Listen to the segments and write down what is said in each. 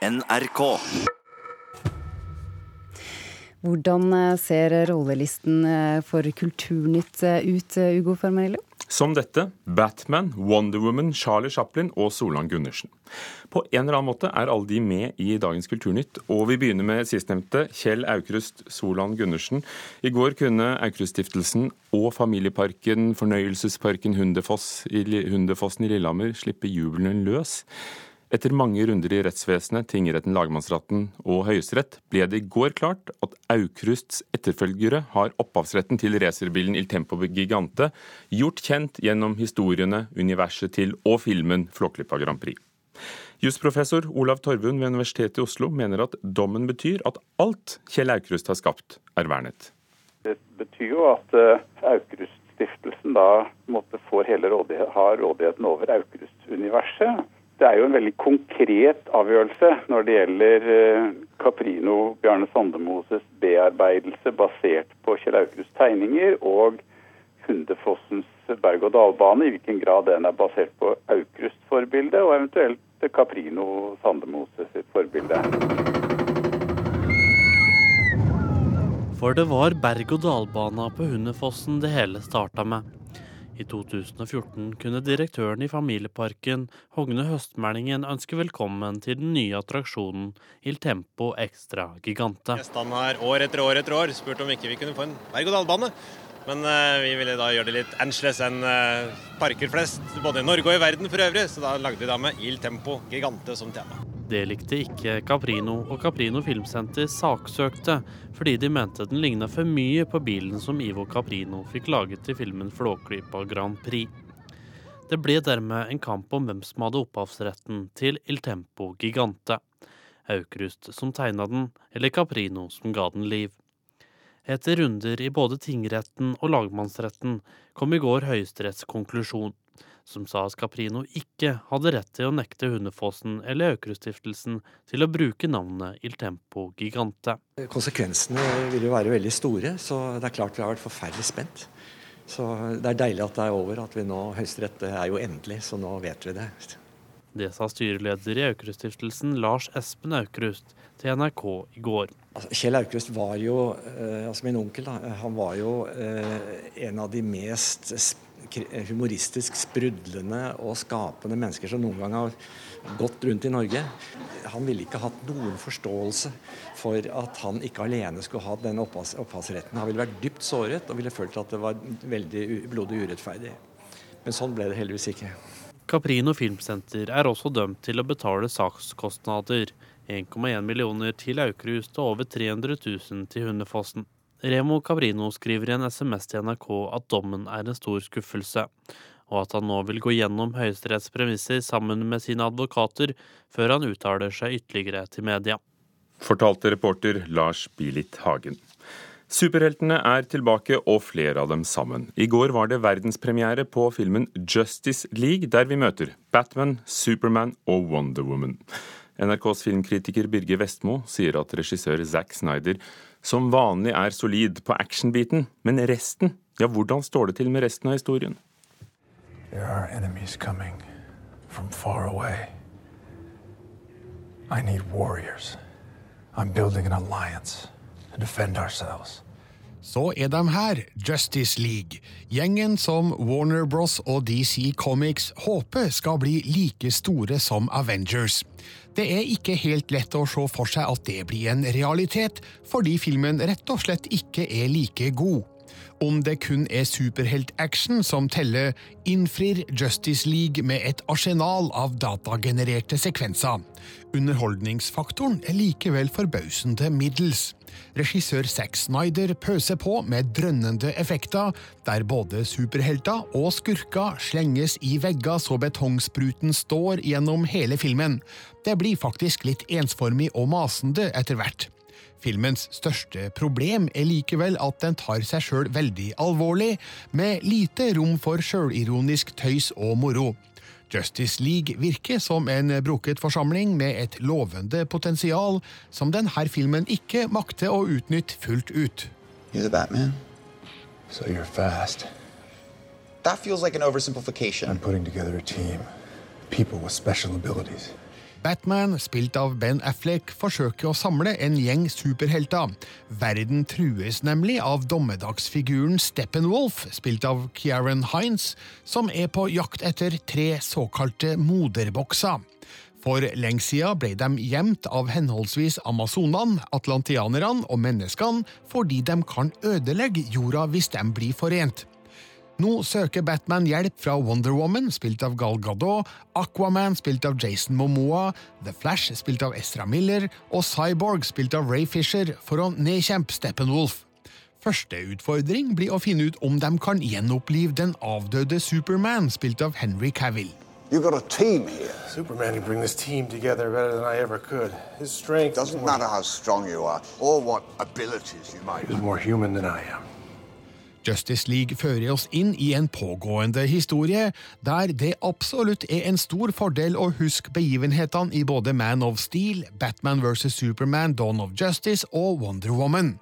NRK. Hvordan eh, ser rollelisten eh, for Kulturnytt eh, ut, Ugo Fermarello? Som dette Batman, Wonder Woman, Charlie Chaplin og Solan Gundersen. På en eller annen måte er alle de med i dagens Kulturnytt, og vi begynner med sistnevnte, Kjell Aukrust Solan Gundersen. I går kunne Aukrust-stiftelsen og Familieparken, Fornøyelsesparken Hundefoss Hundefossen i Lillehammer slippe jubelen løs. Etter mange runder i rettsvesenet, tingretten, lagmannsretten og Høyesterett ble det i går klart at Aukrusts etterfølgere har opphavsretten til racerbilen Il Tempo Gigante, gjort kjent gjennom historiene, universet til og filmen Flåklypa Grand Prix. Jusprofessor Olav Torvund ved Universitetet i Oslo mener at dommen betyr at alt Kjell Aukrust har skapt, er vernet. Det betyr jo at uh, Aukrust-stiftelsen da måtte få hele rådighet, har rådigheten over Aukrust-universet. Det er jo en veldig konkret avgjørelse når det gjelder eh, Caprino Bjarne Sandemoses bearbeidelse basert på Kjell Aukrusts tegninger og Hundefossens berg-og-dal-bane, i hvilken grad den er basert på Aukrusts forbilde og eventuelt Caprino Sandemose sitt forbilde. For det var berg-og-dal-bana på Hundefossen det hele starta med. I 2014 kunne direktøren i Familieparken, Hogne Høstmælingen, ønske velkommen til den nye attraksjonen Il Tempo Extra Gigante. Gjestene har år etter år etter år spurt om ikke vi kunne få en berg-og-dal-bane. Men uh, vi ville da gjøre det litt annerledes enn uh, parker flest, både i Norge og i verden for øvrig. Så da lagde vi da med Il Tempo Gigante som tema. Det likte ikke Caprino, og Caprino Filmsenter saksøkte fordi de mente den ligna for mye på bilen som Ivo Caprino fikk laget til filmen Flåklypa Grand Prix. Det ble dermed en kamp om hvem som hadde opphavsretten til Il Tempo Gigante. Aukrust som tegna den, eller Caprino som ga den liv. Etter runder i både tingretten og lagmannsretten kom i går Høyesteretts konklusjon som sa at Caprino ikke hadde rett til å nekte Hundefossen eller Aukruststiftelsen til å bruke navnet Il Tempo Gigante. Konsekvensene vil jo være veldig store, så det er klart vi har vært forferdelig spent. Så det er deilig at det er over, at vi nå Høyesterett er jo endelig, så nå vet vi det. Det sa styreleder i Aukruststiftelsen Lars Espen Aukrust til NRK i går. Altså, Kjell Aukrust var jo, eh, altså min onkel, da, han var jo eh, en av de mest humoristisk sprudlende og skapende mennesker som noen gang har gått rundt i Norge. Han ville ikke hatt noen forståelse for at han ikke alene skulle ha den opphavsretten. Han ville vært dypt såret og ville følt at det var veldig blodig urettferdig. Men sånn ble det heldigvis ikke. Caprino Filmsenter er også dømt til å betale sakskostnader. 1,1 millioner til Aukrust og over 300 000 til Hundefossen. Remo Caprino skriver i en SMS til NRK at dommen er en stor skuffelse, og at han nå vil gå gjennom Høyesteretts premisser sammen med sine advokater før han uttaler seg ytterligere til media. Fortalte reporter Lars Bilit Hagen. Superheltene er tilbake, og flere av dem sammen. I går var det verdenspremiere på filmen Justice League, der vi møter Batman, Superman og Wonder Woman. NRKs filmkritiker Birger Vestmo sier at regissør Zack Snyder som vanlig er solid på actionbiten, men resten, ja, hvordan står det til med resten av historien? There are enemies coming from far away. I need warriors. I'm building an alliance. Så er de her, Justice League, gjengen som Warner Bros og DC Comics håper skal bli like store som Avengers. Det er ikke helt lett å se for seg at det blir en realitet, fordi filmen rett og slett ikke er like god. Om det kun er superheltaction som teller, innfrir Justice League med et arsenal av datagenererte sekvenser. Underholdningsfaktoren er likevel forbausende middels. Regissør Zack Snyder pøser på med drønnende effekter, der både superhelter og skurker slenges i vegger så betongspruten står gjennom hele filmen. Det blir faktisk litt ensformig og masende etter hvert. Filmens største problem er likevel at den tar seg sjøl veldig alvorlig, med lite rom for sjølironisk tøys og moro. Justice League virker som en brukket forsamling med et lovende potensial som denne filmen ikke makter å utnytte fullt ut. Batman? So you're fast. That feels like an oversimplification. I'm putting together a team. People with special abilities. Batman, spilt av Ben Affleck, forsøker å samle en gjeng superhelter. Verden trues nemlig av dommedagsfiguren Steppenwolf, spilt av Kieran Hines, som er på jakt etter tre såkalte moderbokser. For lenge siden ble de gjemt av henholdsvis amazonene, atlantianerne og menneskene fordi de kan ødelegge jorda hvis de blir forent. Nå søker Batman hjelp fra Wonder Woman, spilt av Gal Gadot, Aquaman, spilt av Jason Momoa, The Flash, spilt av Ezra Miller, og Cyborg, spilt av Ray Fisher, for å nedkjempe Steppenwolf. Første utfordring blir å finne ut om de kan gjenopplive den avdøde Superman, spilt av Henry Cavill. You got a team here. Superman can bring this team together better than I ever could. His strength Doesn't matter how strong you are or what abilities you might He's have. more human than I am. Justice League fører oss inn i en pågående historie, der det absolutt er en stor fordel å huske begivenhetene i både Man of Steel, Batman vs. Superman, Dawn of Justice og Wonder Woman.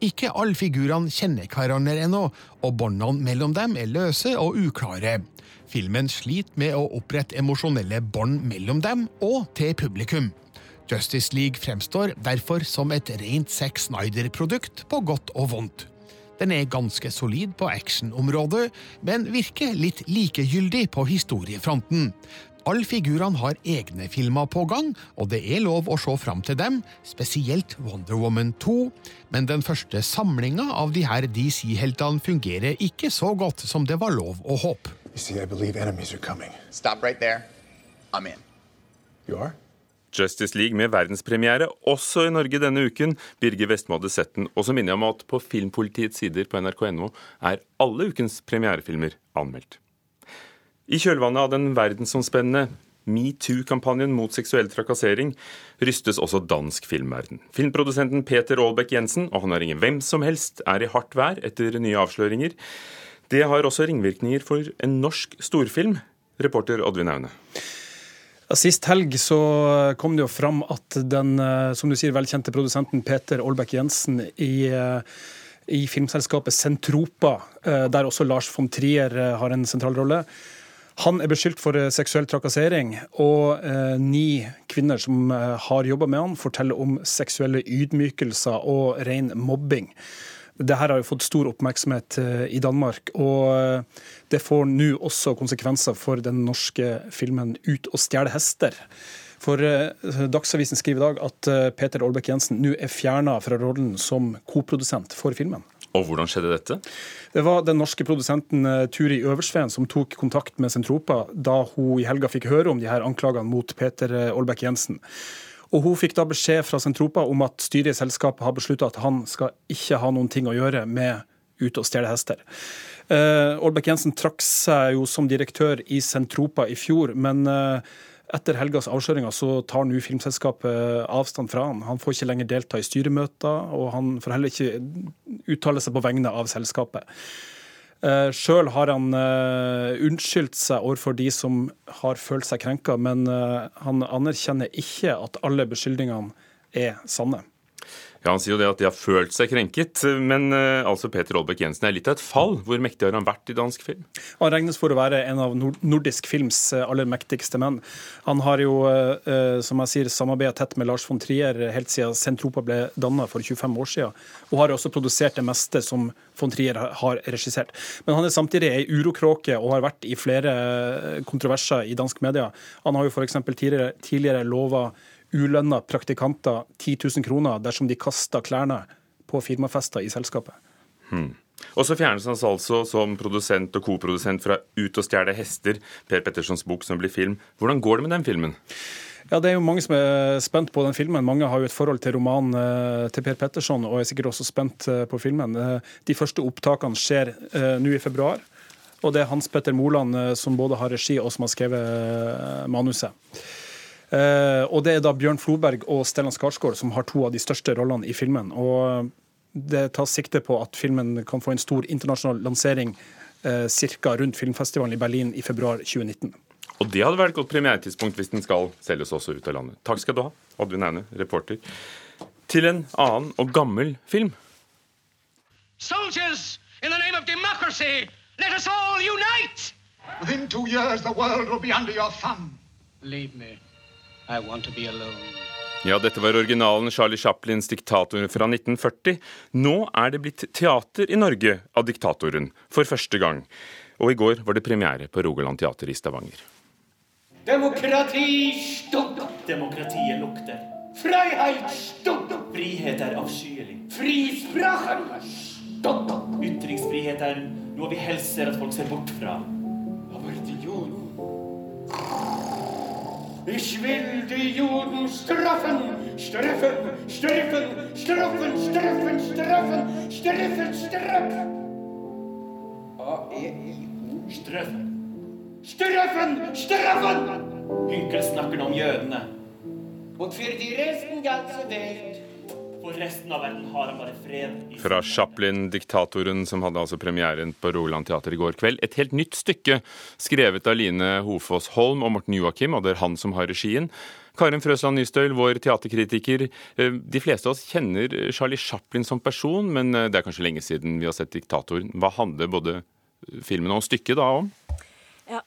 Ikke alle figurene kjenner hverandre ennå, og båndene mellom dem er løse og uklare. Filmen sliter med å opprette emosjonelle bånd mellom dem og til publikum. Justice League fremstår derfor som et rent Zack Snyder-produkt på godt og vondt. Den er ganske solid på actionområdet, men virker litt likegyldig på historiefronten. Alle figurene har egne filmer på gang, og det er lov å se fram til dem, spesielt Wonder Woman 2, men den første samlinga av de her DC-heltene fungerer ikke så godt som det var lov å håpe. You see, I believe enemies are coming. Stop right there. I'm in. You are? Justice League med verdenspremiere også i Norge denne uken. Birger Vestmo hadde sett den. Og så minner jeg om at på Filmpolitiets sider på nrk.no er alle ukens premierefilmer anmeldt. I kjølvannet av den verdensomspennende metoo-kampanjen mot seksuell trakassering rystes også dansk filmverden. Filmprodusenten Peter Aalbeck Jensen, og han er ingen hvem som helst, er i hardt vær etter nye avsløringer. Det har også ringvirkninger for en norsk storfilm. Reporter Oddvin Aune. Sist helg så kom det jo fram at den eh, som du sier, velkjente produsenten Peter Aalbeck Jensen i, eh, i filmselskapet Sentropa, eh, der også Lars von Trier har en sentral rolle, han er beskyldt for seksuell trakassering, og eh, ni kvinner som har jobba med han, forteller om seksuelle ydmykelser og ren mobbing. Det her har jo fått stor oppmerksomhet eh, i Danmark, og eh, det får nå også konsekvenser for den norske filmen 'Ut og stjele hester'. For eh, Dagsavisen skriver i dag at Peter Olbæk Jensen nå er fjerna fra rollen som koprodusent for filmen. Og hvordan skjedde dette? Det var den norske produsenten Turi Øversveen som tok kontakt med Sentropa da hun i helga fikk høre om de her anklagene mot Peter Olbæk Jensen. Og Hun fikk da beskjed fra Sentropa om at styret i selskapet har beslutta at han skal ikke ha noen ting å gjøre med ute og stjele hester. Uh, Aalbeck Jensen trakk seg jo som direktør i Sentropa i fjor, men uh, etter helgas avsløringer så tar nå filmselskapet avstand fra han. Han får ikke lenger delta i styremøter, og han får heller ikke uttale seg på vegne av selskapet. Uh, Sjøl har han uh, unnskyldt seg overfor de som har følt seg krenka, men uh, han anerkjenner ikke at alle beskyldningene er sanne. Ja, Han sier jo det at de har følt seg krenket, men uh, altså Peter Olbæk Jensen er litt av et fall. Hvor mektig har han vært i dansk film? Han regnes for å være en av nordisk films aller mektigste menn. Han har jo, uh, som jeg sier, samarbeidet tett med Lars von Trier helt siden Sentropa ble dannet for 25 år siden, og har også produsert det meste som von Trier har regissert. Men han er samtidig ei urokråke og har vært i flere kontroverser i dansk media. Han har jo f.eks. tidligere, tidligere lova ulønna praktikanter 10 000 kroner dersom de kasta klærne på firmafester i selskapet. Hmm. Og så fjernes han altså som produsent og koprodusent fra Ut og stjele hester, Per Pettersons bok som blir film. Hvordan går det med den filmen? Ja, Det er jo mange som er spent på den filmen. Mange har jo et forhold til romanen eh, til Per Petterson, og er sikkert også spent eh, på filmen. Eh, de første opptakene skjer nå i februar. Og det er Hans Petter Moland som både har regi og som har skrevet manuset. Uh, og det er da Bjørn Floberg og Stellan Skarsgård som har to av de største rollene i filmen. Og det tas sikte på at filmen kan få en stor internasjonal lansering uh, ca. rundt filmfestivalen i Berlin i februar 2019. Og det hadde vært et godt premieretidspunkt hvis den skal selges også ut av landet. Takk skal du ha, Oddvin Aune, reporter. Til en annen og gammel film. Soldiers, in the name of democracy, let us all unite! Within two years, the world will be under your thumb. Leave me, I want to be alone. Ja, dette var originalen Charlie Chaplins diktator fra 1940. Nå er det blitt teater i Norge av diktatoren, for første gang. Og i går var det premiere på Rogaland teater i Stavanger. Demokrati stopp! Demokratiet lukter. Freiheit stopp! Frihet er avskyelig. Frisprachen stopp! Ytringsfrihet er noe vi helst ser at folk ser bort fra. Aber die Ich will die Juden straffen, straffen, straffen, straffen, straffen, straffen, straffen, straffen. A-E-I-O. Straffen. Straffen, straffen! Hinkel snakker om jødene. Og for de resten ganske Welt. For resten av verden har han bare fred. Fra Chaplin, diktatoren, som hadde altså premieren på Roland teater i går kveld. Et helt nytt stykke skrevet av Line Hofoss Holm og Morten Joakim, og det er han som har regien. Karin Frøsland Nystøyl, vår teaterkritiker. Eh, De fleste av oss kjenner Charlie Chaplin som person, men eh, det er kanskje lenge siden vi har sett diktatoren. Hva handler både filmen og stykket da om? Ja,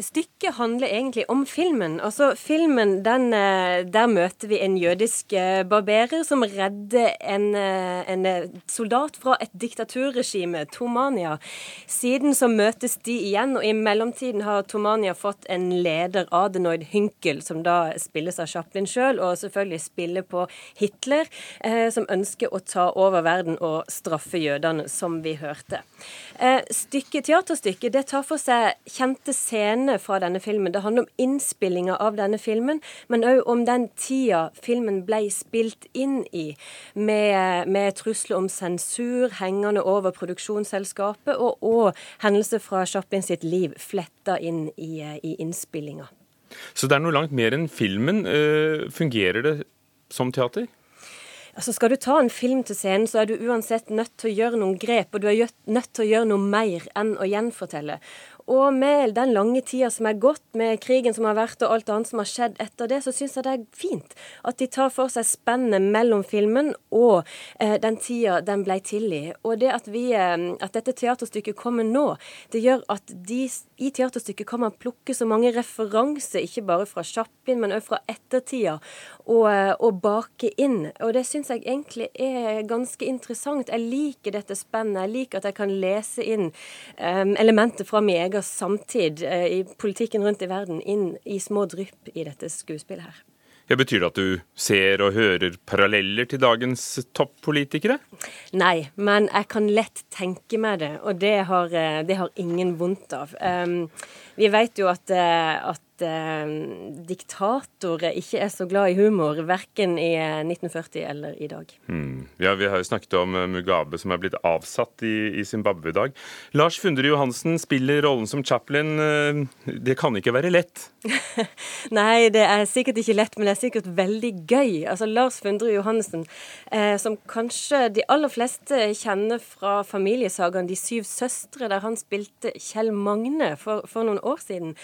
Stykket handler egentlig om filmen. Altså, filmen, den, eh, Der møter vi en jødisk eh, barberer som redder en, eh, en soldat fra et diktaturregime, Tomania. Siden så møtes de igjen, og i mellomtiden har Tomania fått en leder, Adenoid Hynkel, som da spilles av Chaplin sjøl, og selvfølgelig spiller på Hitler, eh, som ønsker å ta over verden og straffe jødene, som vi hørte. Eh, stykket, teaterstykket det tar for seg kjente scener fra denne filmen. Det handler om innspillinga av denne filmen, men òg om den tida filmen ble spilt inn i, med, med trusler om sensur hengende over produksjonsselskapet, og, og hendelser fra Chaplin sitt liv fletta inn i, i innspillinga. Så det er noe langt mer enn filmen. Eh, Fungerer det som teater? Altså Skal du ta en film til scenen, så er du uansett nødt til å gjøre noen grep, og du er nødt til å gjøre noe mer enn å gjenfortelle. Og med den lange tida som er gått, med krigen som har vært og alt annet som har skjedd etter det, så syns jeg det er fint at de tar for seg spennet mellom filmen og eh, den tida den ble til i. Og det at, vi, eh, at dette teaterstykket kommer nå, det gjør at de, i teaterstykket kan man plukke så mange referanser, ikke bare fra Chaplin, men også fra ettertida, og, eh, og bake inn. Og det syns jeg egentlig er ganske interessant. Jeg liker dette spennet. Jeg liker at jeg kan lese inn eh, elementer fra min egen samtid eh, i politikken rundt i verden inn i små drypp i dette skuespillet her. Ja, betyr det at du ser og hører paralleller til dagens toppolitikere? Nei, men jeg kan lett tenke meg det, og det har, eh, det har ingen vondt av. Um, vi vet jo at, eh, at eh, diktatorer ikke er så glad i humor, verken i eh, 1940 eller i dag. Hmm. Ja, Vi har jo snakket om eh, Mugabe som er blitt avsatt i, i Zimbabwe i dag. Lars Fundre Johansen spiller rollen som Chaplin. Eh, Det kan ikke være lett? Nei, det er sikkert ikke lett, men det er sikkert veldig gøy. Altså Lars Fundre Johansen, eh, som kanskje de aller fleste kjenner fra familiesagaen De syv søstre, der han spilte Kjell Magne for, for noen år siden.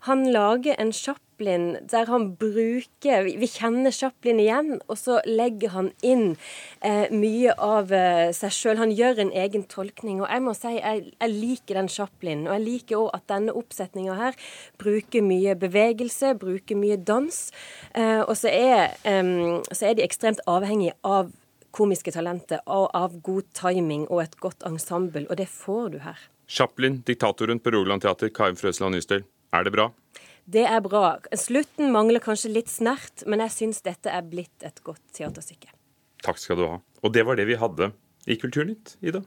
Han lager en Chaplin der han bruker Vi kjenner Chaplin igjen, og så legger han inn eh, mye av eh, seg sjøl. Han gjør en egen tolkning. Og jeg må si jeg, jeg liker den Chaplin. Og jeg liker òg at denne oppsetninga her bruker mye bevegelse, bruker mye dans. Eh, og så er, så er de ekstremt avhengige av komiske talenter og av god timing og et godt ensemble, og det får du her. Chaplin, diktatoren på Rogaland teater, Karin Frøsland Nystøl. Er det bra? Det er bra. Slutten mangler kanskje litt snert, men jeg syns dette er blitt et godt teaterstykke. Takk skal du ha. Og det var det vi hadde i Kulturnytt i dag.